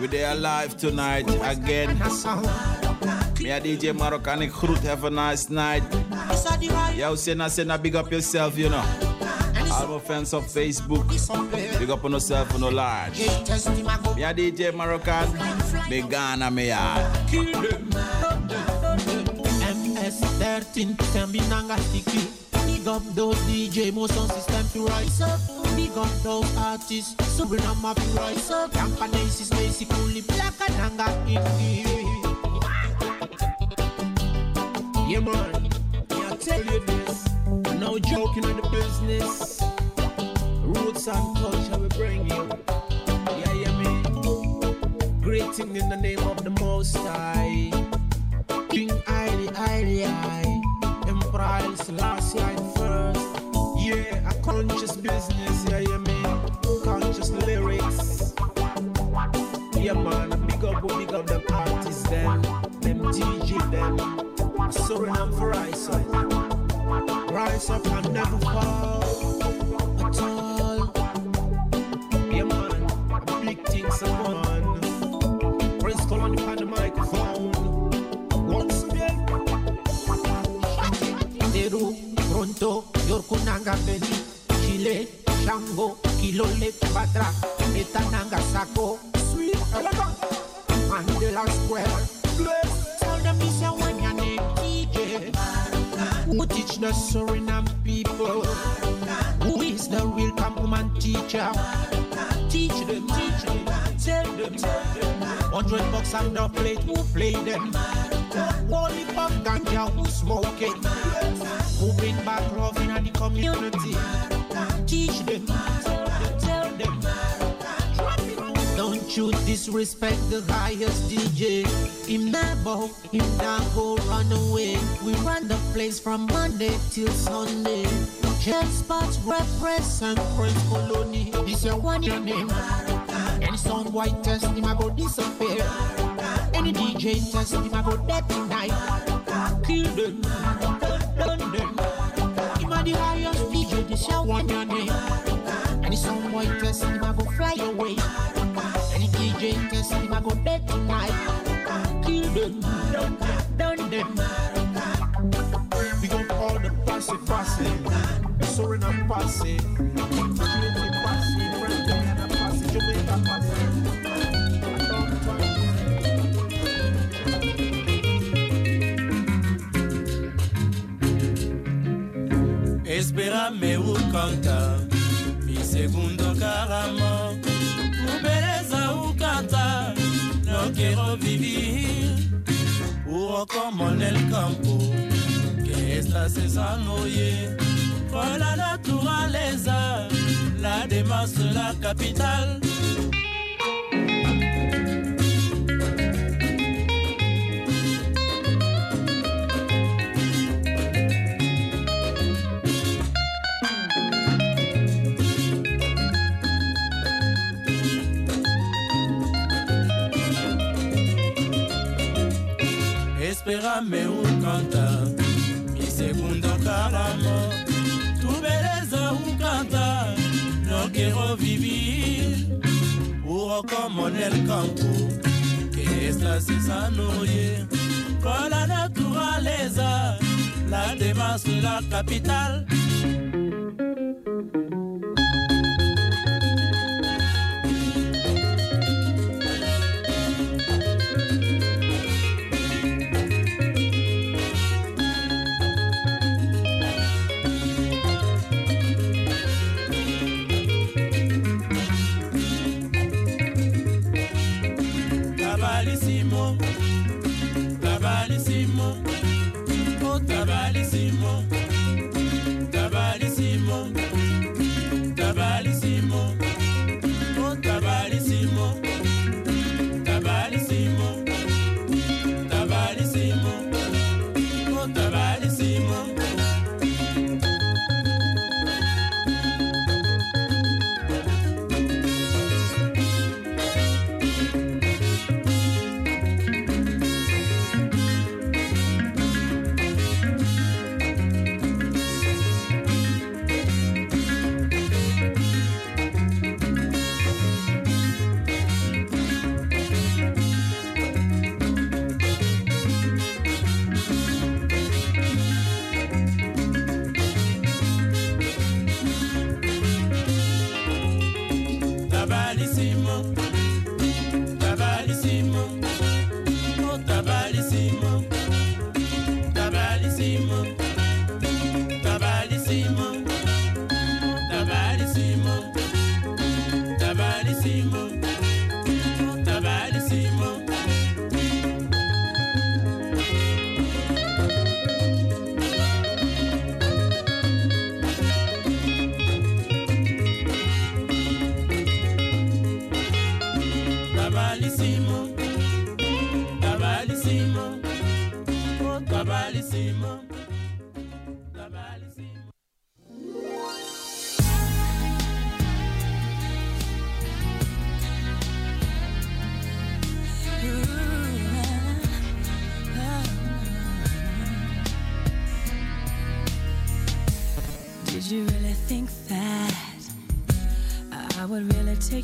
We there alive tonight again. Me a DJ Marokanic Groot, have a nice night. Yo, Senna, Senna, big up yourself, you know. All my fans of Facebook, big up on yourself on the large. Me a DJ Moroccan, me Ghana, me yard. MS13, can be nanga sticky. Big up those DJ, motion system to rise up. Big up those artists, them up to rise up. Campaigns is basically black and nanga indie. Yeah, man, I tell you this. No joking in the business. Roots and culture we bring you. Yeah, yeah, me. Greeting in the name of the Most High. King Haile, Haile, Haile. I first. Yeah, a conscious business. Yeah. Conscious lyrics. Yeah, man. Big up, big up them artists, them. Them DJ, them. For rise up. Rise up and never fall Pronto, Yorkunanga Beli, Chile, Shango, Kilole, Batra, Metananga Sako, Sweet, Mandela Square. Tell them this is when your name DJ. Who teach the Suriname people? Who is the real compliment teacher? Teach them, teach them, tell them. Hundred bucks on the plate, who play them? Holy fuck ganja, who smoke it? Back love in the community? Teach them, tell them. Don't you disrespect the highest DJ. Him never, him not go run away. We run the place from Monday till Sunday. Jet spots represent Prince Colony. This your one your name. Any sound white test him go disappear. Any DJ test him I go dead tonight. Kill them, done them. The highest one your name. Any sound white test him I go fly away. Any DJ test him I go dead tonight. Kill them, done them. We gon' call the posse posse. Posse. Trinity posse. espera meu canta. Mi segundo caramo por beleza o canta. Não quero vivir. O como no campo que esta se sanoye por la naturaleza la demás la capital. Espérame o canta, mi segundo caramo. Tu beleza o canta, no quiero vivir. Puro como en el campo, que estás cesando ye. Con la naturaleza, la de la capital.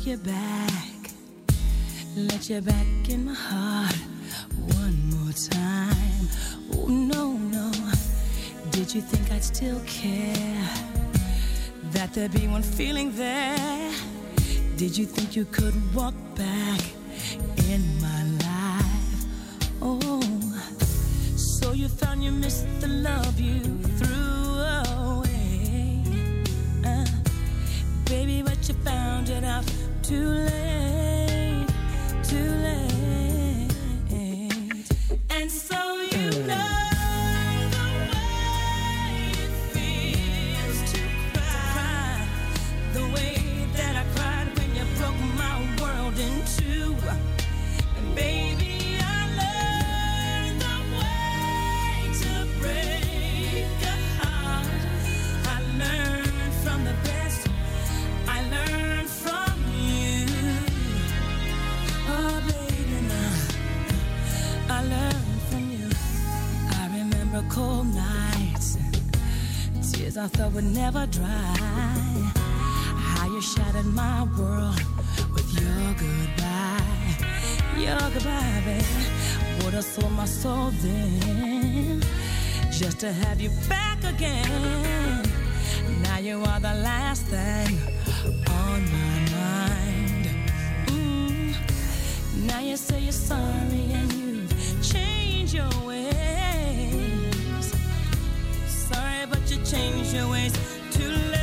you back, let you back in my heart one more time. Oh no, no, did you think I'd still care? That there'd be one feeling there? Did you think you could walk back in my life? Oh, so you found you missed the love. my world with your goodbye. Your goodbye, babe. Would have sold my soul then just to have you back again. Now you are the last thing on my mind. Mm. Now you say you're sorry and you change your ways. Sorry, but you change your ways too late.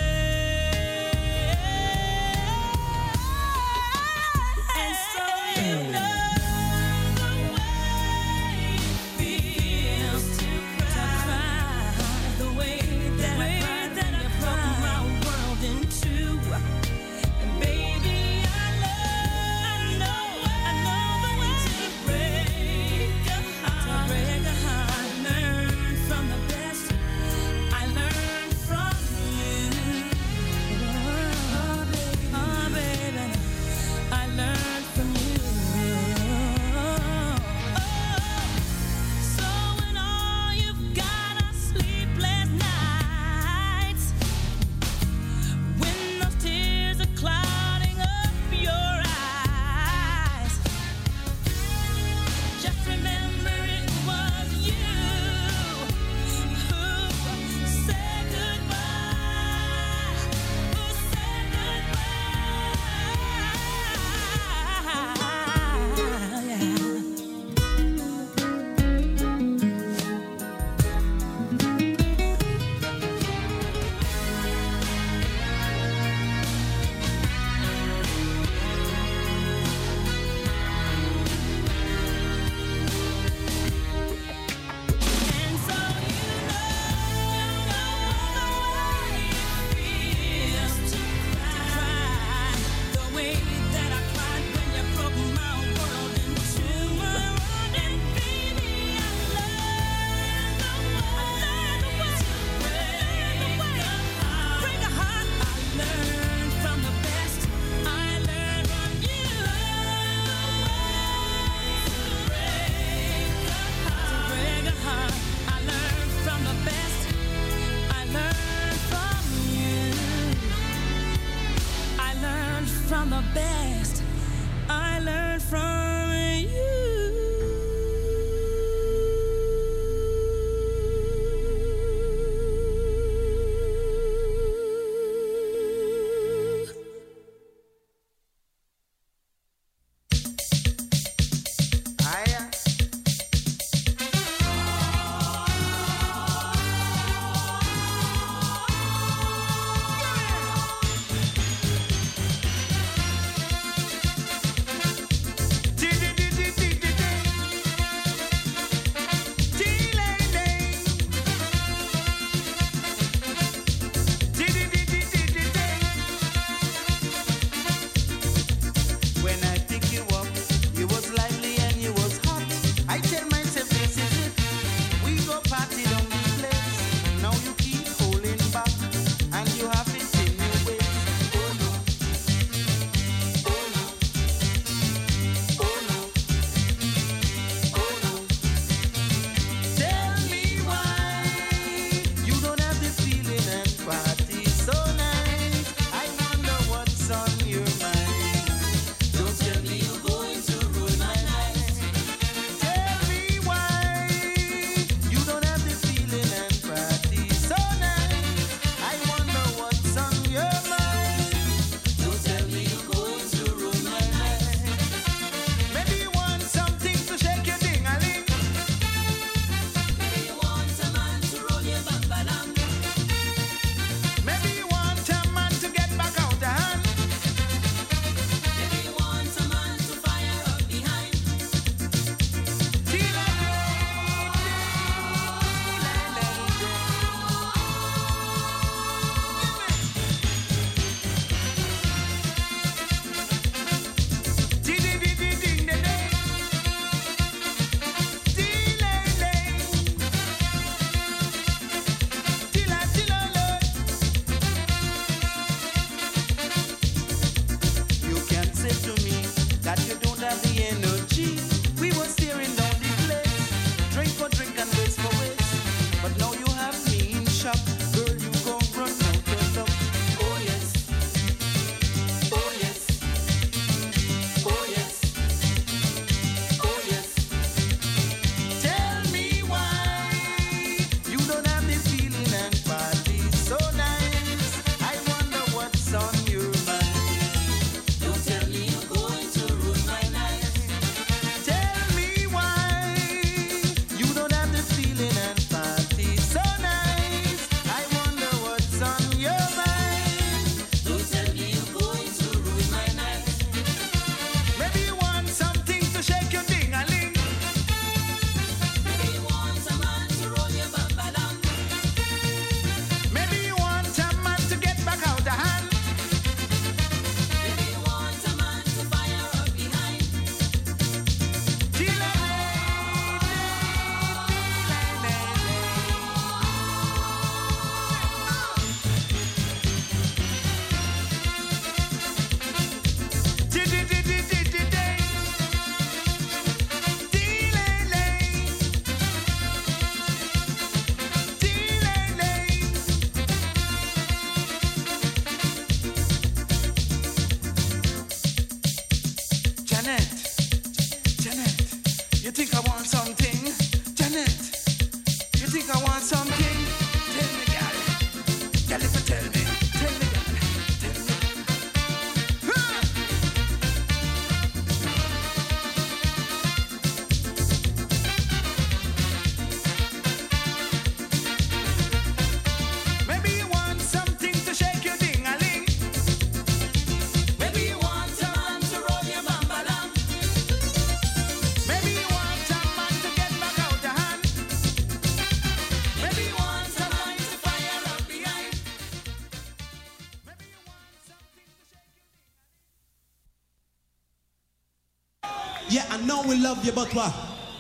Xavier Butler.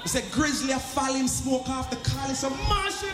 It's a Grizzly a falling smoke off the collie. So, Martian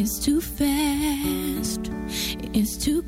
It's too fast. It's too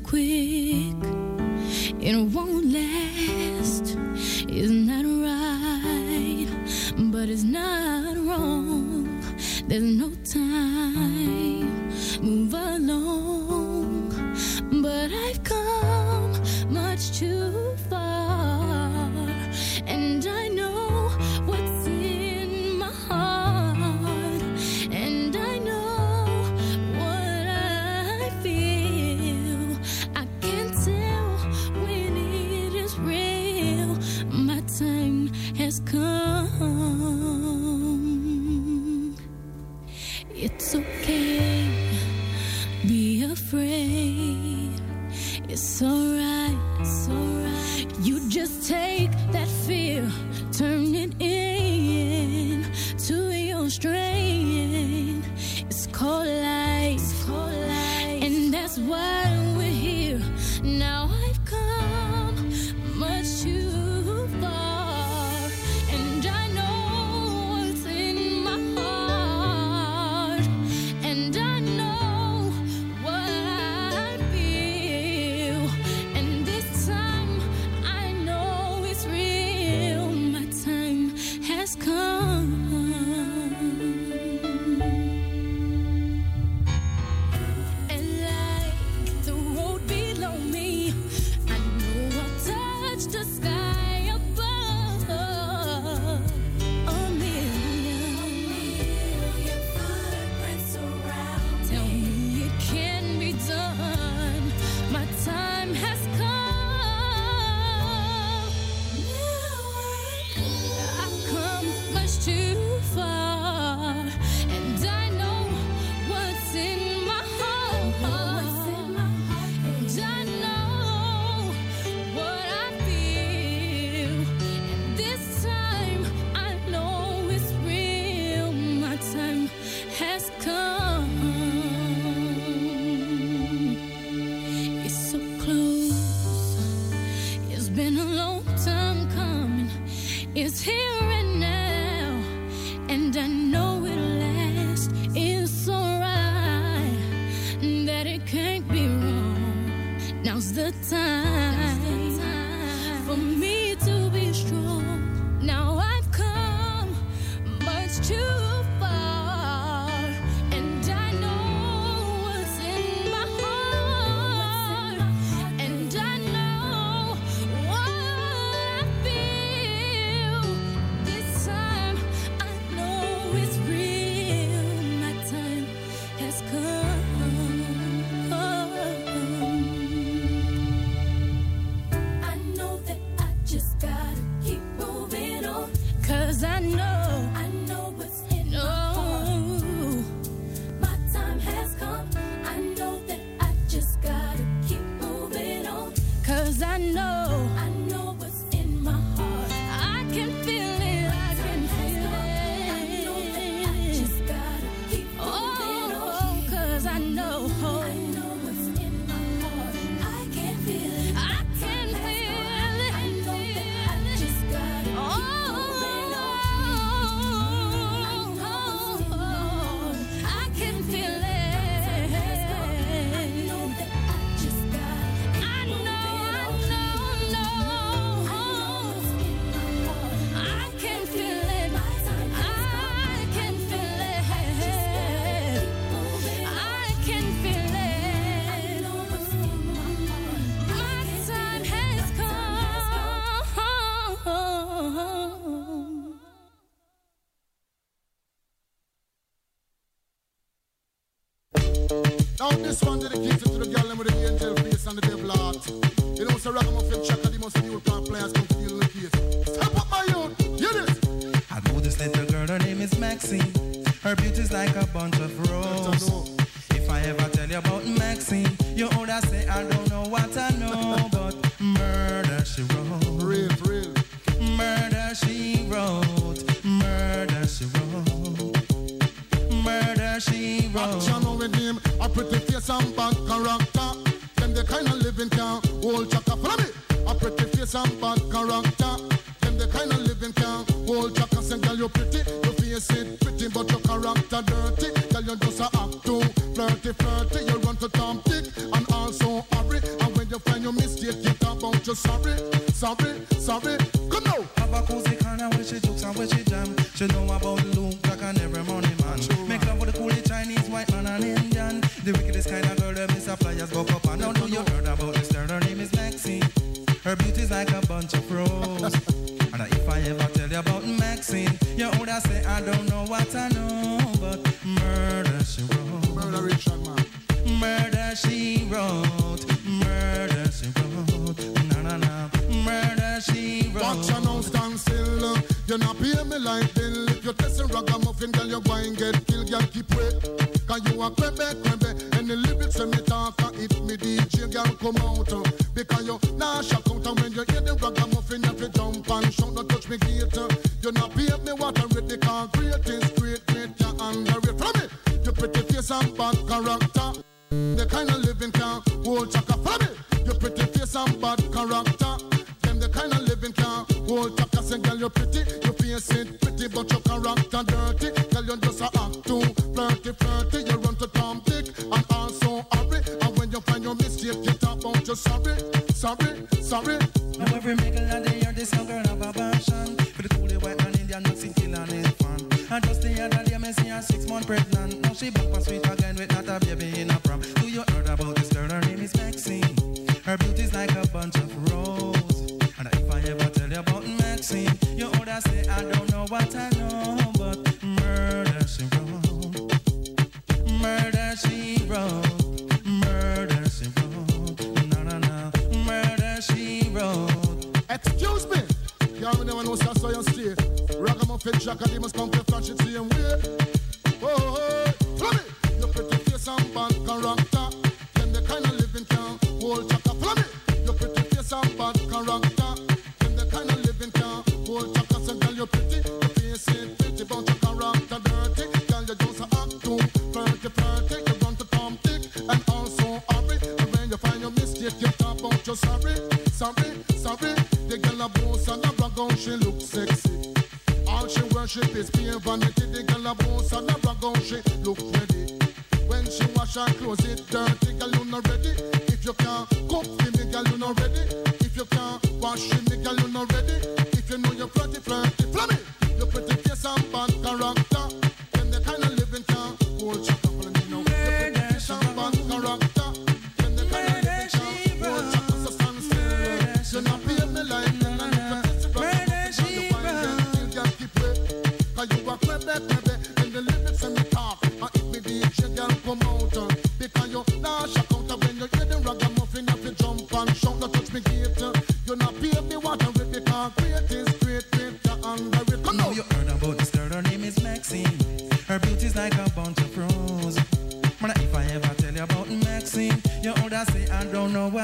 Now this one dedicated to the girl with the angel face and the devil heart. You know, Ragamuffin the most new plant players come feel the case. Step up my hear this. I know this little girl, her name is Maxine. Her beauty's like a bunch of roses. If I ever tell you about Maxine, you older say I don't know what I know, but murder she wrote. Real, real. Murder she wrote. Murder she wrote. Murder she wrote. I'm with him. A pretty face and bad character. Them the kind of living can hold chaka. Follow me. A pretty face and bad character. Them the kind of living can hold chaka. Say, girl, you're pretty. Your face it pretty, but your character dirty. Tell you just a act too flirty, flirty. You run to Tom Dick and also Harry. And when you find your mistake, you talk about your sorry, sorry, sorry. Come now. Have a cozy kind of when she jokes and where she jam. She know about Murder she wrote. Murder she wrote. Na na na. Murder she wrote. Watch you now stand still. You not pay me like bill. If you test a ragamuffin, girl, you go and get killed. Girl, keep wait. You a crebe, crebe. And the lyrics when me talk, and if me DJ, girl, come out. uh, Because you nah shock out. And when you hear the ragamuffin, you jump and shout. Don't touch me gate. uh. You not pay me what I read. Because great is great, great, you underrate. From me, you pretty face and bad character. Kind of living can hold chaka for me. You pretty face and bad character. Them the kind of living can hold chaka. Say, girl, you're pretty, you face it pretty, but your character dirty. Girl, you just a act too flirty, flirty. You run to Tom Dick and also Harry. And when you find your mistake, you talk about you sorry, sorry, sorry. Now every middle of the year, this young girl have a passion For the coolie white man, Indian, Mexican, kill and his fan And just the other day, me see her six month pregnant Now she back for sweet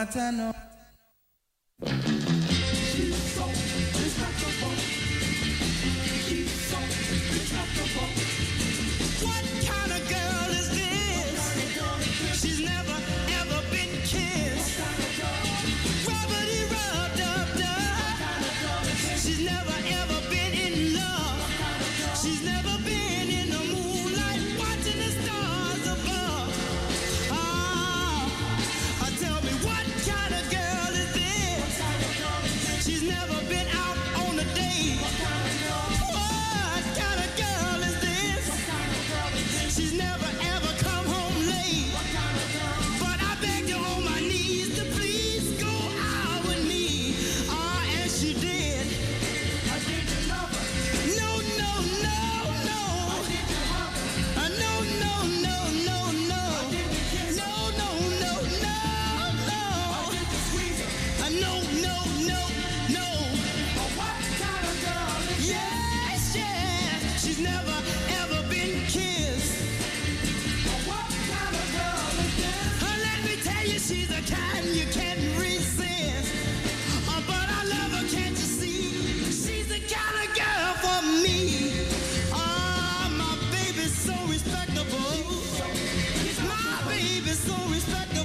don't baby's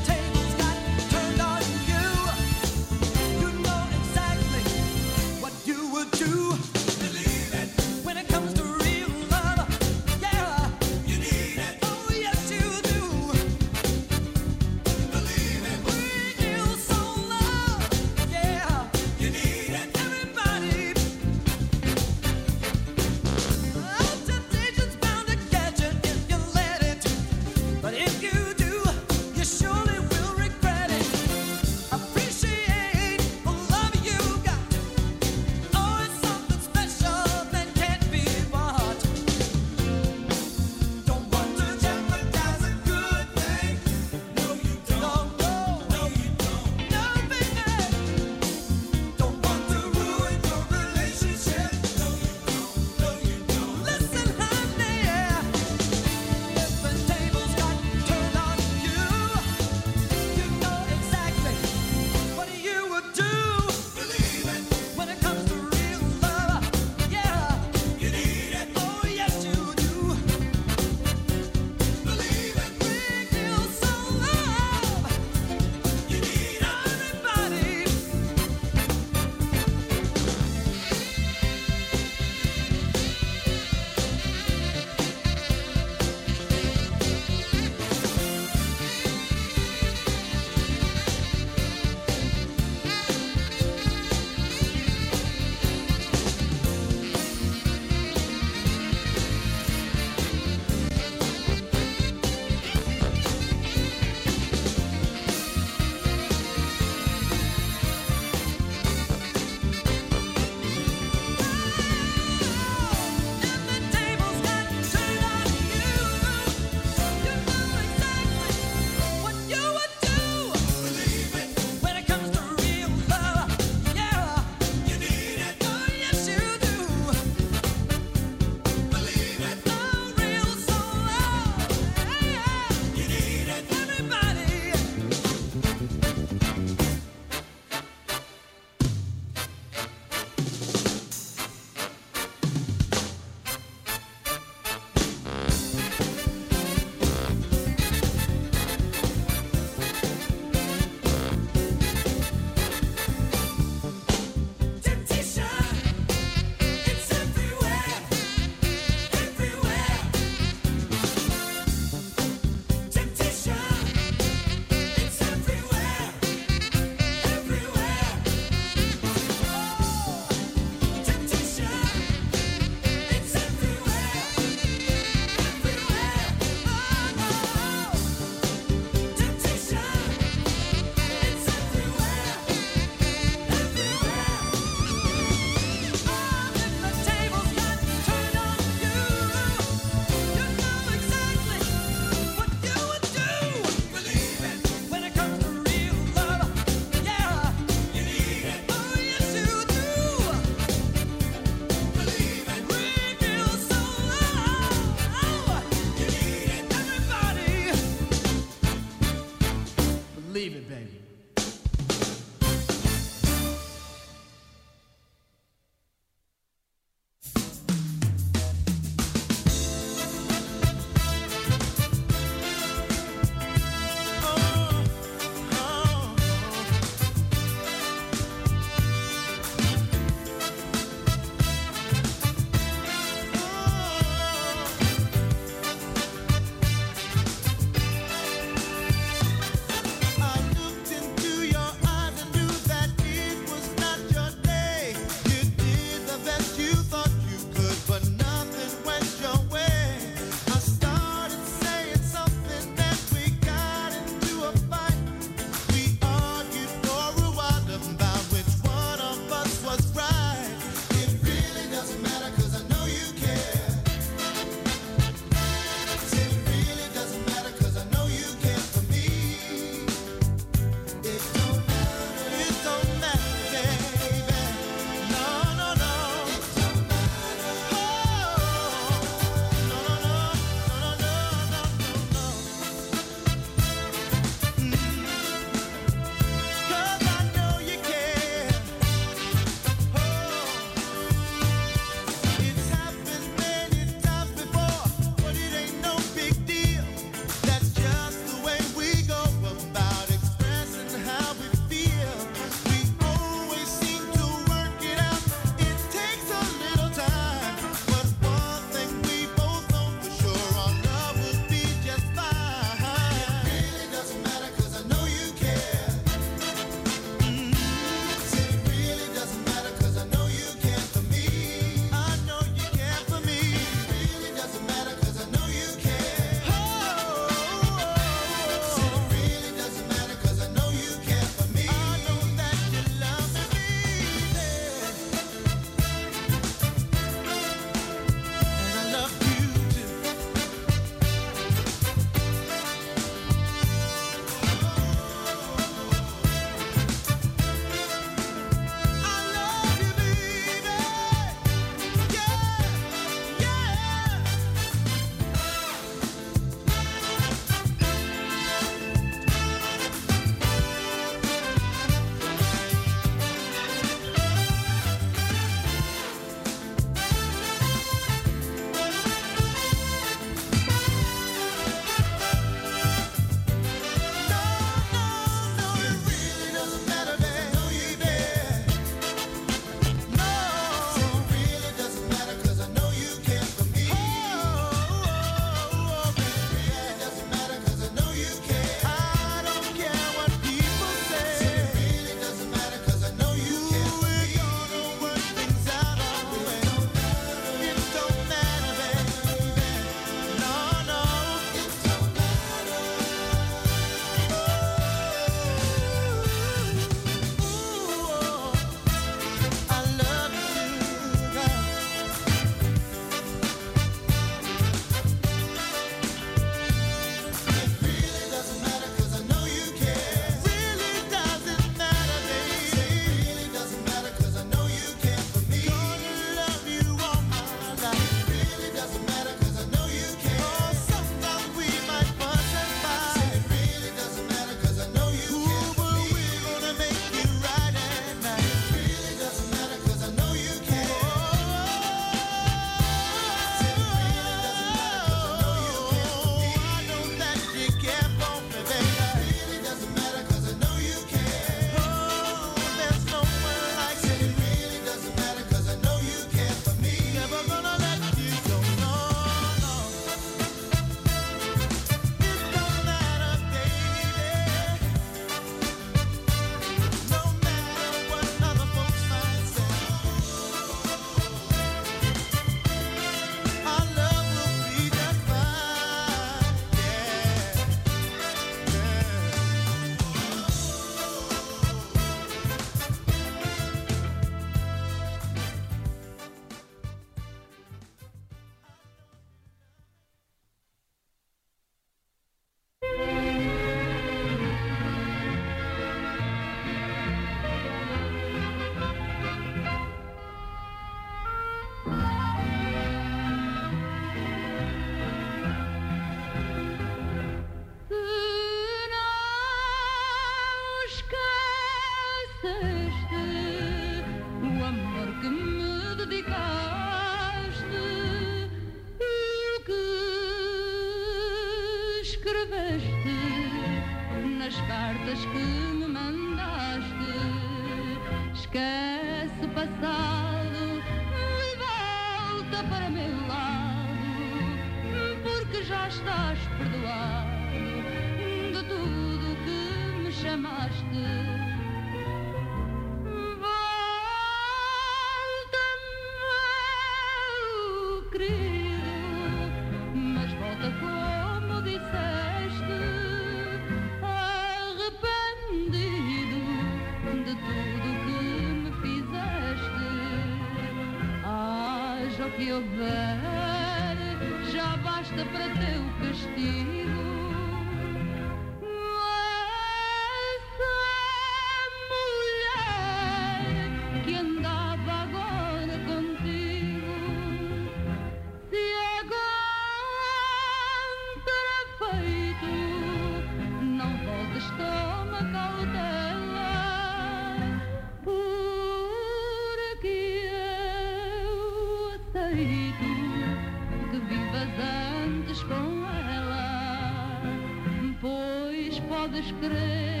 descrever.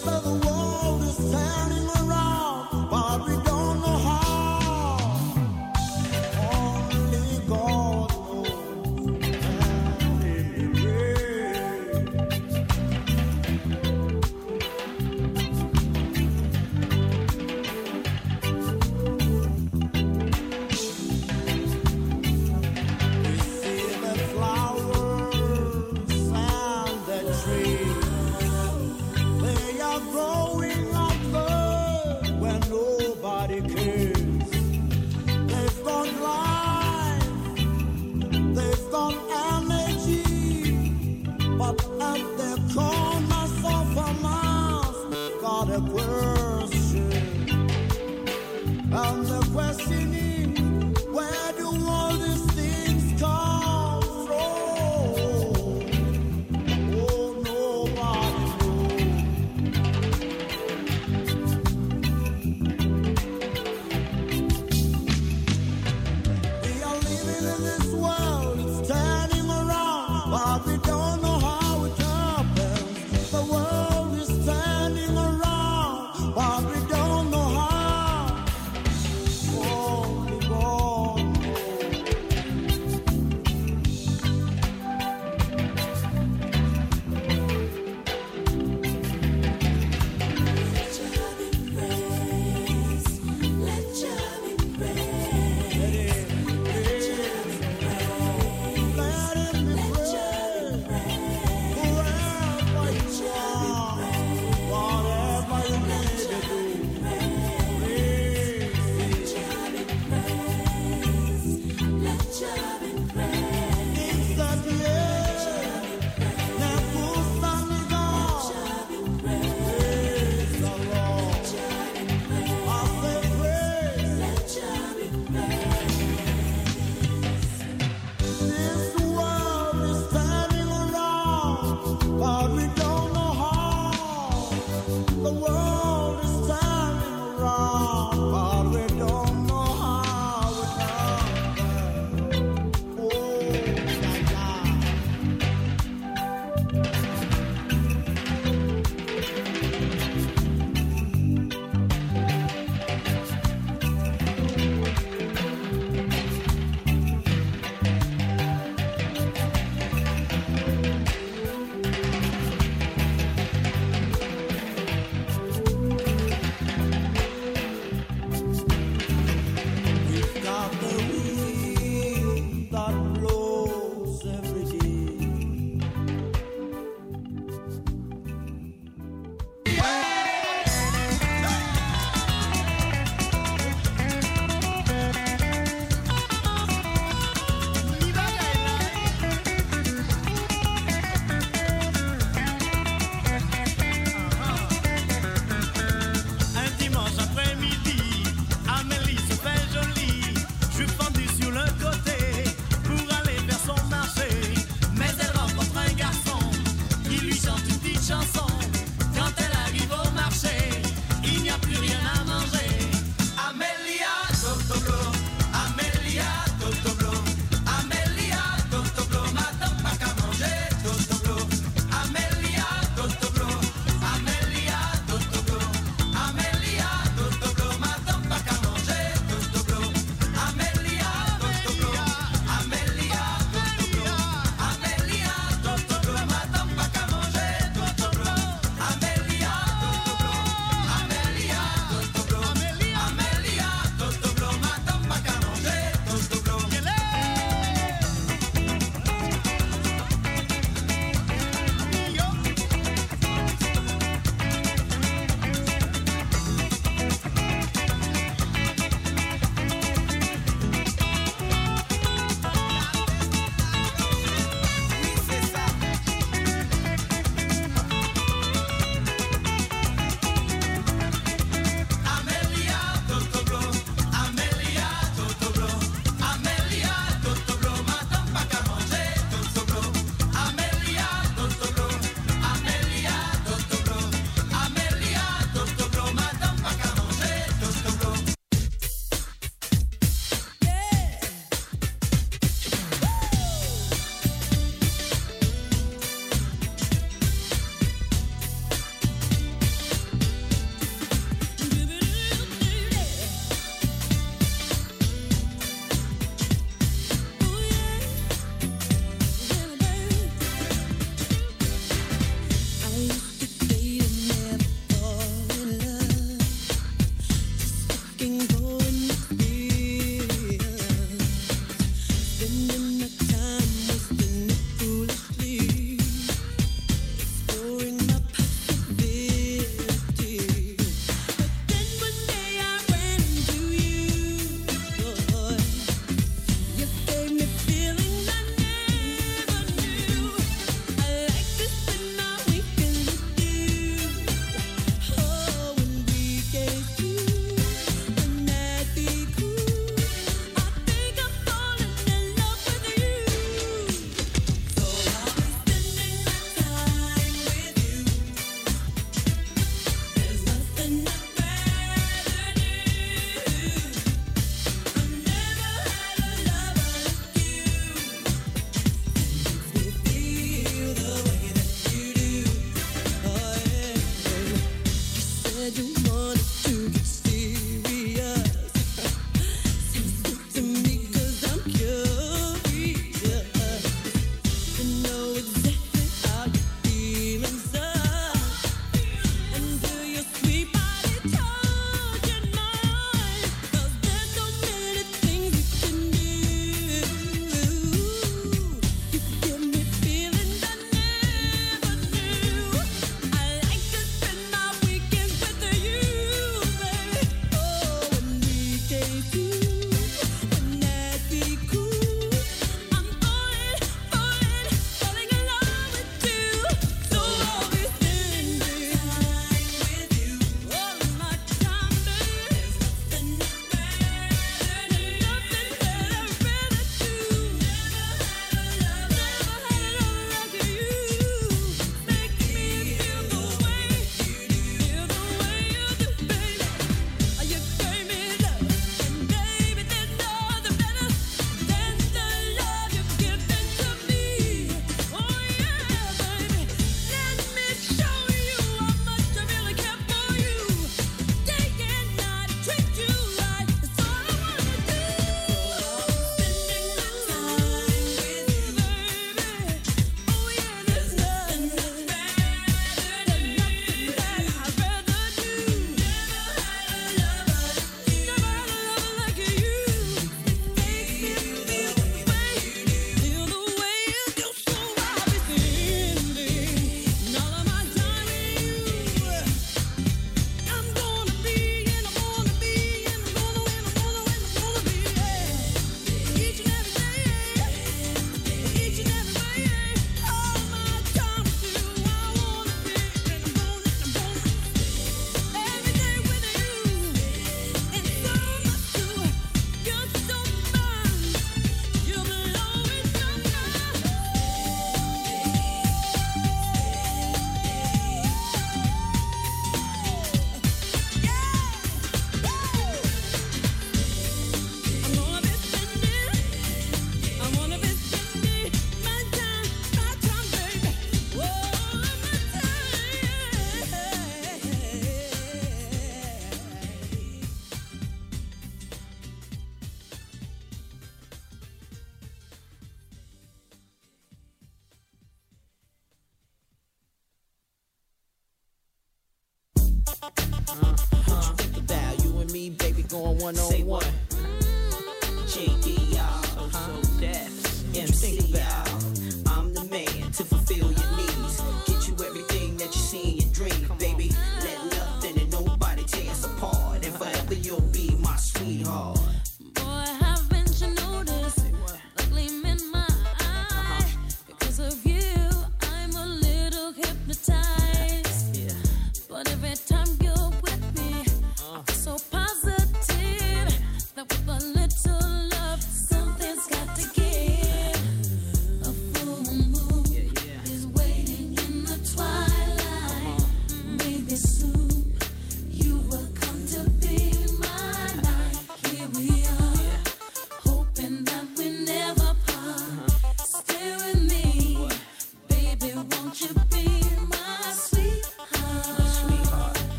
for the world is turning